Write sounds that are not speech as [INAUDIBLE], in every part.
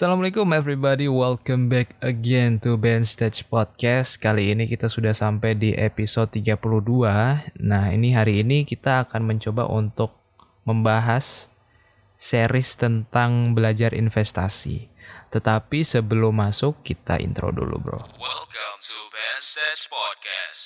Assalamualaikum everybody, welcome back again to Band Stage Podcast. Kali ini kita sudah sampai di episode 32. Nah, ini hari ini kita akan mencoba untuk membahas series tentang belajar investasi. Tetapi sebelum masuk, kita intro dulu, bro. Welcome to Band Stage Podcast.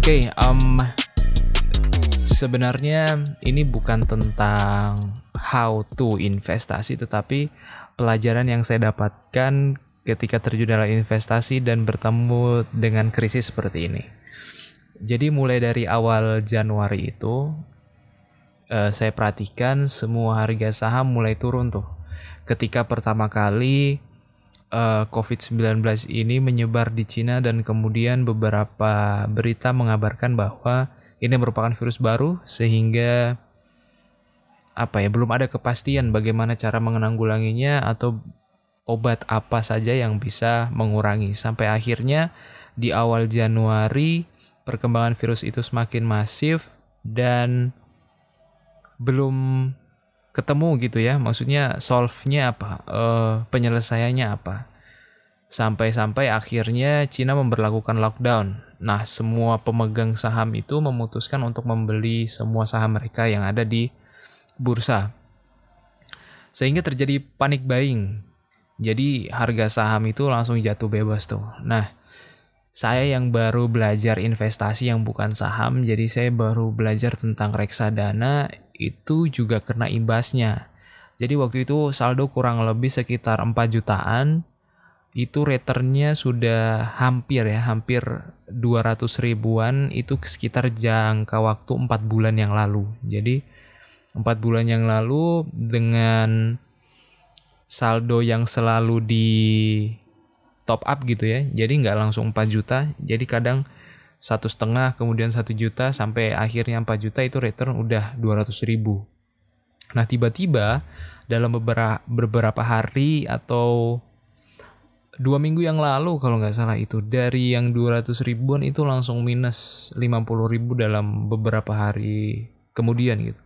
Oke, um, sebenarnya ini bukan tentang how to investasi, tetapi pelajaran yang saya dapatkan ketika terjun dalam investasi dan bertemu dengan krisis seperti ini. Jadi mulai dari awal Januari itu, eh, saya perhatikan semua harga saham mulai turun tuh. Ketika pertama kali eh, COVID-19 ini menyebar di Cina dan kemudian beberapa berita mengabarkan bahwa ini merupakan virus baru sehingga apa ya belum ada kepastian bagaimana cara menanggulanginya atau obat apa saja yang bisa mengurangi. Sampai akhirnya di awal Januari perkembangan virus itu semakin masif dan belum ketemu gitu ya. Maksudnya solve-nya apa? Eh, penyelesaiannya apa? Sampai-sampai akhirnya Cina memberlakukan lockdown. Nah semua pemegang saham itu memutuskan untuk membeli semua saham mereka yang ada di bursa. Sehingga terjadi panic buying. Jadi harga saham itu langsung jatuh bebas tuh. Nah saya yang baru belajar investasi yang bukan saham, jadi saya baru belajar tentang reksadana itu juga kena imbasnya. Jadi waktu itu saldo kurang lebih sekitar 4 jutaan, itu returnnya sudah hampir ya, hampir 200 ribuan itu sekitar jangka waktu 4 bulan yang lalu. Jadi 4 bulan yang lalu dengan saldo yang selalu di top up gitu ya jadi nggak langsung 4 juta jadi kadang satu setengah kemudian satu juta sampai akhirnya 4 juta itu return udah 200 ribu. Nah tiba-tiba dalam beberapa beberapa hari atau dua minggu yang lalu kalau nggak salah itu dari yang 200 ribuan itu langsung minus 50 ribu dalam beberapa hari kemudian gitu.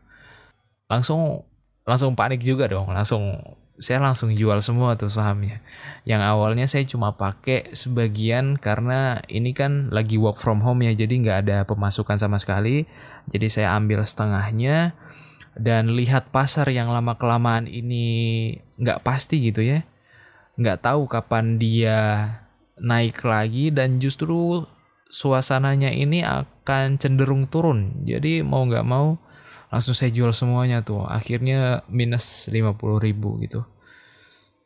Langsung langsung panik juga dong langsung saya langsung jual semua tuh sahamnya. Yang awalnya saya cuma pakai sebagian karena ini kan lagi work from home ya, jadi nggak ada pemasukan sama sekali. Jadi saya ambil setengahnya dan lihat pasar yang lama kelamaan ini nggak pasti gitu ya, nggak tahu kapan dia naik lagi dan justru suasananya ini akan cenderung turun. Jadi mau nggak mau langsung saya jual semuanya tuh. Akhirnya minus 50 ribu gitu.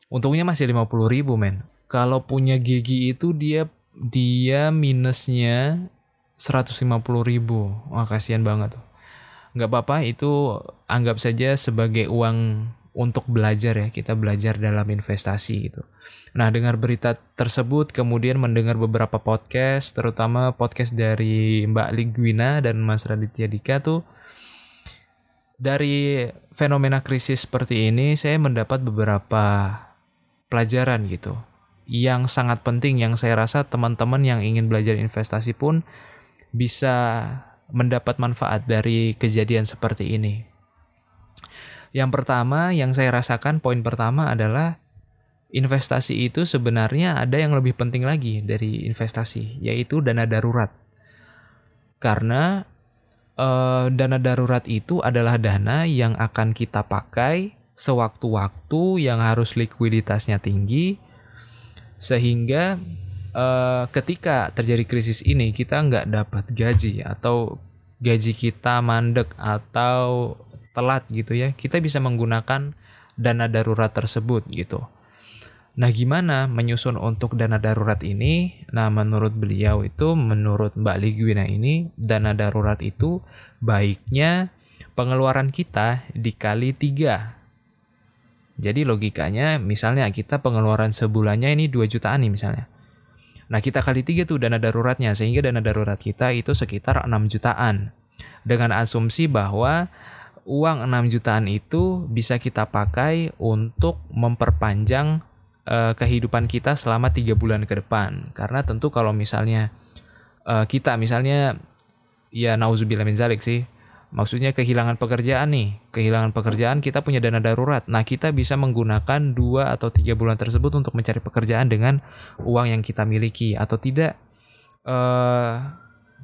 Untungnya masih 50 ribu men. Kalau punya gigi itu dia dia minusnya 150 ribu. Wah kasihan banget tuh. Nggak apa-apa itu anggap saja sebagai uang untuk belajar ya. Kita belajar dalam investasi gitu. Nah dengar berita tersebut kemudian mendengar beberapa podcast terutama podcast dari Mbak Ligwina dan Mas Raditya Dika tuh dari fenomena krisis seperti ini saya mendapat beberapa pelajaran gitu yang sangat penting yang saya rasa teman-teman yang ingin belajar investasi pun bisa mendapat manfaat dari kejadian seperti ini. Yang pertama yang saya rasakan poin pertama adalah investasi itu sebenarnya ada yang lebih penting lagi dari investasi yaitu dana darurat. Karena eh, dana darurat itu adalah dana yang akan kita pakai sewaktu-waktu yang harus likuiditasnya tinggi sehingga eh, ketika terjadi krisis ini kita nggak dapat gaji atau gaji kita mandek atau telat gitu ya kita bisa menggunakan dana darurat tersebut gitu. Nah, gimana menyusun untuk dana darurat ini? Nah, menurut beliau itu, menurut Mbak Ligwina ini, dana darurat itu baiknya pengeluaran kita dikali tiga. Jadi logikanya misalnya kita pengeluaran sebulannya ini 2 jutaan nih misalnya. Nah kita kali tiga tuh dana daruratnya sehingga dana darurat kita itu sekitar 6 jutaan. Dengan asumsi bahwa uang 6 jutaan itu bisa kita pakai untuk memperpanjang uh, kehidupan kita selama tiga bulan ke depan. Karena tentu kalau misalnya uh, kita misalnya ya nauzubillah min zalik sih Maksudnya kehilangan pekerjaan nih, kehilangan pekerjaan kita punya dana darurat. Nah kita bisa menggunakan dua atau tiga bulan tersebut untuk mencari pekerjaan dengan uang yang kita miliki atau tidak. Uh,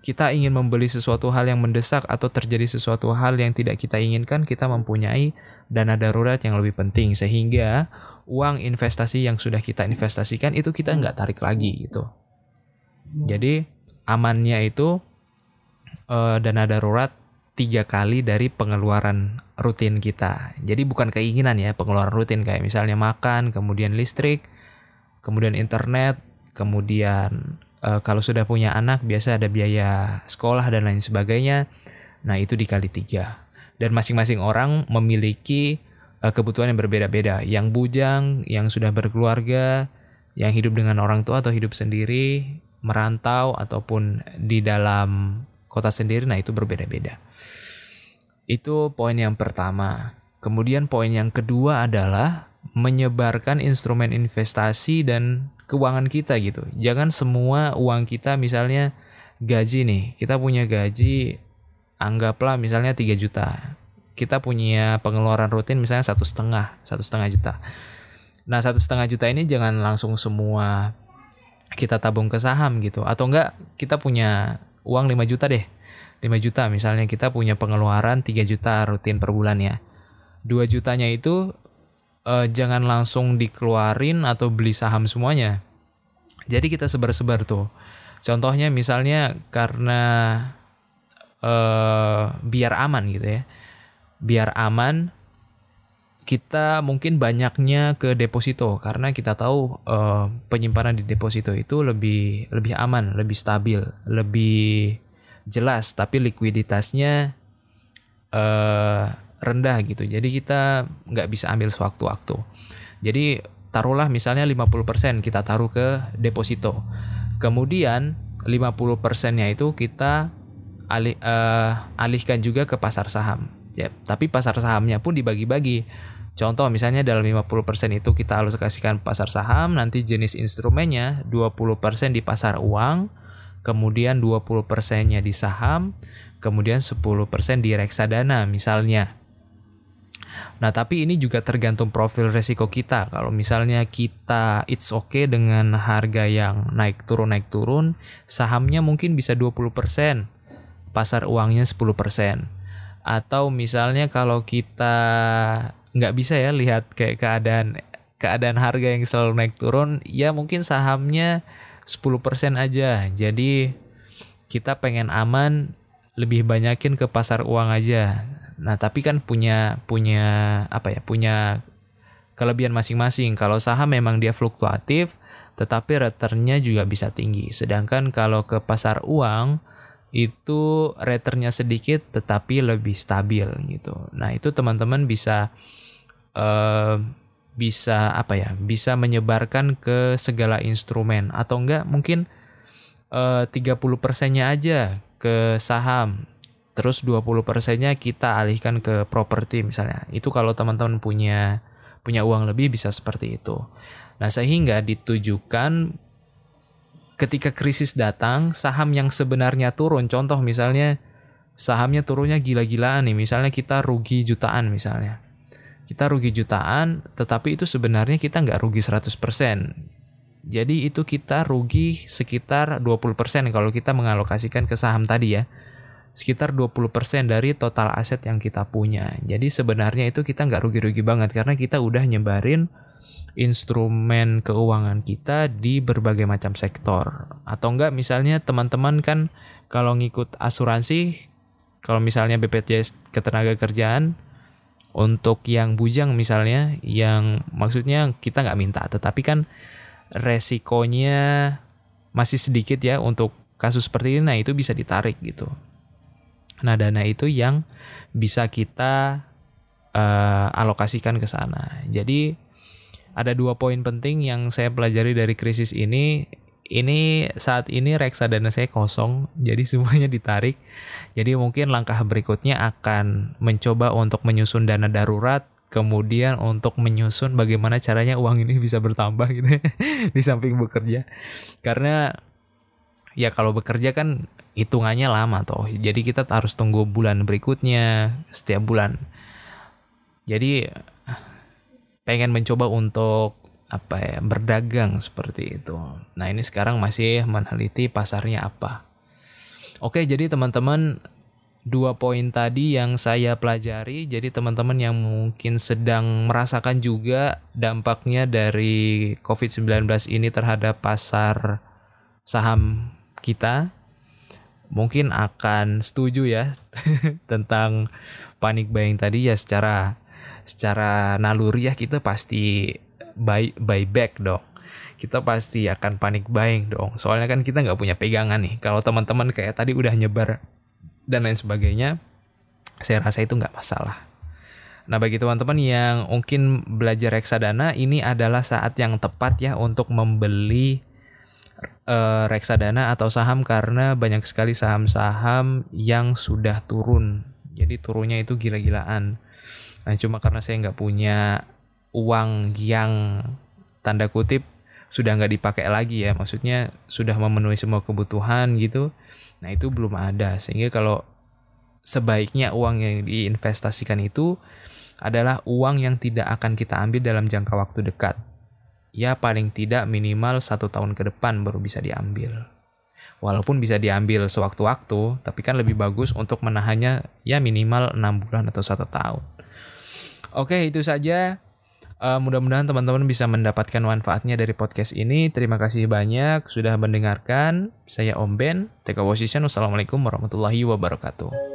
kita ingin membeli sesuatu hal yang mendesak atau terjadi sesuatu hal yang tidak kita inginkan, kita mempunyai dana darurat yang lebih penting sehingga uang investasi yang sudah kita investasikan itu kita nggak tarik lagi gitu. Jadi amannya itu uh, dana darurat tiga kali dari pengeluaran rutin kita. Jadi bukan keinginan ya, pengeluaran rutin kayak misalnya makan, kemudian listrik, kemudian internet, kemudian e, kalau sudah punya anak biasa ada biaya sekolah dan lain sebagainya. Nah itu dikali tiga. Dan masing-masing orang memiliki kebutuhan yang berbeda-beda. Yang bujang, yang sudah berkeluarga, yang hidup dengan orang tua atau hidup sendiri, merantau ataupun di dalam kota sendiri, nah itu berbeda-beda. Itu poin yang pertama. Kemudian poin yang kedua adalah menyebarkan instrumen investasi dan keuangan kita gitu. Jangan semua uang kita misalnya gaji nih, kita punya gaji anggaplah misalnya 3 juta. Kita punya pengeluaran rutin misalnya satu setengah, satu setengah juta. Nah satu setengah juta ini jangan langsung semua kita tabung ke saham gitu, atau enggak kita punya uang 5 juta deh. 5 juta misalnya kita punya pengeluaran 3 juta rutin per bulan ya. 2 jutanya itu eh, jangan langsung dikeluarin atau beli saham semuanya. Jadi kita sebar-sebar tuh. Contohnya misalnya karena eh, biar aman gitu ya. Biar aman kita mungkin banyaknya ke deposito karena kita tahu uh, penyimpanan di deposito itu lebih lebih aman, lebih stabil, lebih jelas, tapi likuiditasnya uh, rendah gitu. Jadi kita nggak bisa ambil sewaktu-waktu. Jadi taruhlah misalnya 50% kita taruh ke deposito. Kemudian 50%-nya itu kita alih, uh, alihkan juga ke pasar saham. Ya, tapi pasar sahamnya pun dibagi-bagi Contoh misalnya dalam 50% itu kita alokasikan pasar saham, nanti jenis instrumennya 20% di pasar uang, kemudian 20%-nya di saham, kemudian 10% di reksadana misalnya. Nah, tapi ini juga tergantung profil resiko kita. Kalau misalnya kita it's okay dengan harga yang naik turun naik turun, sahamnya mungkin bisa 20%, pasar uangnya 10%. Atau misalnya kalau kita nggak bisa ya lihat kayak keadaan keadaan harga yang selalu naik turun ya mungkin sahamnya 10% aja. Jadi kita pengen aman lebih banyakin ke pasar uang aja. Nah tapi kan punya punya apa ya punya kelebihan masing-masing. Kalau saham memang dia fluktuatif tetapi returnnya juga bisa tinggi. Sedangkan kalau ke pasar uang itu returnnya sedikit tetapi lebih stabil gitu. Nah itu teman-teman bisa uh, bisa apa ya bisa menyebarkan ke segala instrumen. Atau enggak mungkin uh, 30 persennya aja ke saham. Terus 20 persennya kita alihkan ke properti misalnya. Itu kalau teman-teman punya punya uang lebih bisa seperti itu. Nah sehingga ditujukan ketika krisis datang, saham yang sebenarnya turun, contoh misalnya sahamnya turunnya gila-gilaan nih, misalnya kita rugi jutaan misalnya. Kita rugi jutaan, tetapi itu sebenarnya kita nggak rugi 100%. Jadi itu kita rugi sekitar 20% kalau kita mengalokasikan ke saham tadi ya. Sekitar 20% dari total aset yang kita punya. Jadi sebenarnya itu kita nggak rugi-rugi banget karena kita udah nyebarin instrumen keuangan kita di berbagai macam sektor. Atau enggak misalnya teman-teman kan kalau ngikut asuransi, kalau misalnya BPJS Ketenagakerjaan untuk yang bujang misalnya, yang maksudnya kita nggak minta, tetapi kan resikonya masih sedikit ya untuk kasus seperti ini, nah itu bisa ditarik gitu. Nah, dana itu yang bisa kita uh, alokasikan ke sana. Jadi ada dua poin penting yang saya pelajari dari krisis ini. Ini saat ini reksadana saya kosong, [LAUGHS] jadi semuanya ditarik. Jadi mungkin langkah berikutnya akan mencoba untuk menyusun dana darurat, kemudian untuk menyusun bagaimana caranya uang ini bisa bertambah gitu ya, [LAUGHS] di samping bekerja. Karena ya kalau bekerja kan hitungannya lama toh. Jadi kita harus tunggu bulan berikutnya setiap bulan. Jadi pengen mencoba untuk apa ya berdagang seperti itu. Nah ini sekarang masih meneliti pasarnya apa. Oke jadi teman-teman dua poin tadi yang saya pelajari. Jadi teman-teman yang mungkin sedang merasakan juga dampaknya dari COVID-19 ini terhadap pasar saham kita mungkin akan setuju ya [LAUGHS] tentang panik buying tadi ya secara secara naluri ya kita pasti buy buyback dong kita pasti akan panik buying dong soalnya kan kita nggak punya pegangan nih kalau teman-teman kayak tadi udah nyebar dan lain sebagainya saya rasa itu nggak masalah Nah, bagi teman-teman yang mungkin belajar reksadana, ini adalah saat yang tepat ya untuk membeli uh, reksadana atau saham karena banyak sekali saham-saham yang sudah turun. Jadi turunnya itu gila-gilaan. Nah, cuma karena saya nggak punya uang yang tanda kutip sudah nggak dipakai lagi ya, maksudnya sudah memenuhi semua kebutuhan gitu. Nah itu belum ada, sehingga kalau sebaiknya uang yang diinvestasikan itu adalah uang yang tidak akan kita ambil dalam jangka waktu dekat. Ya paling tidak minimal satu tahun ke depan baru bisa diambil. Walaupun bisa diambil sewaktu-waktu, tapi kan lebih bagus untuk menahannya ya minimal enam bulan atau satu tahun. Oke, itu saja. Uh, mudah-mudahan teman-teman bisa mendapatkan manfaatnya dari podcast ini. Terima kasih banyak sudah mendengarkan. Saya Om Ben, a Position. Wassalamualaikum warahmatullahi wabarakatuh.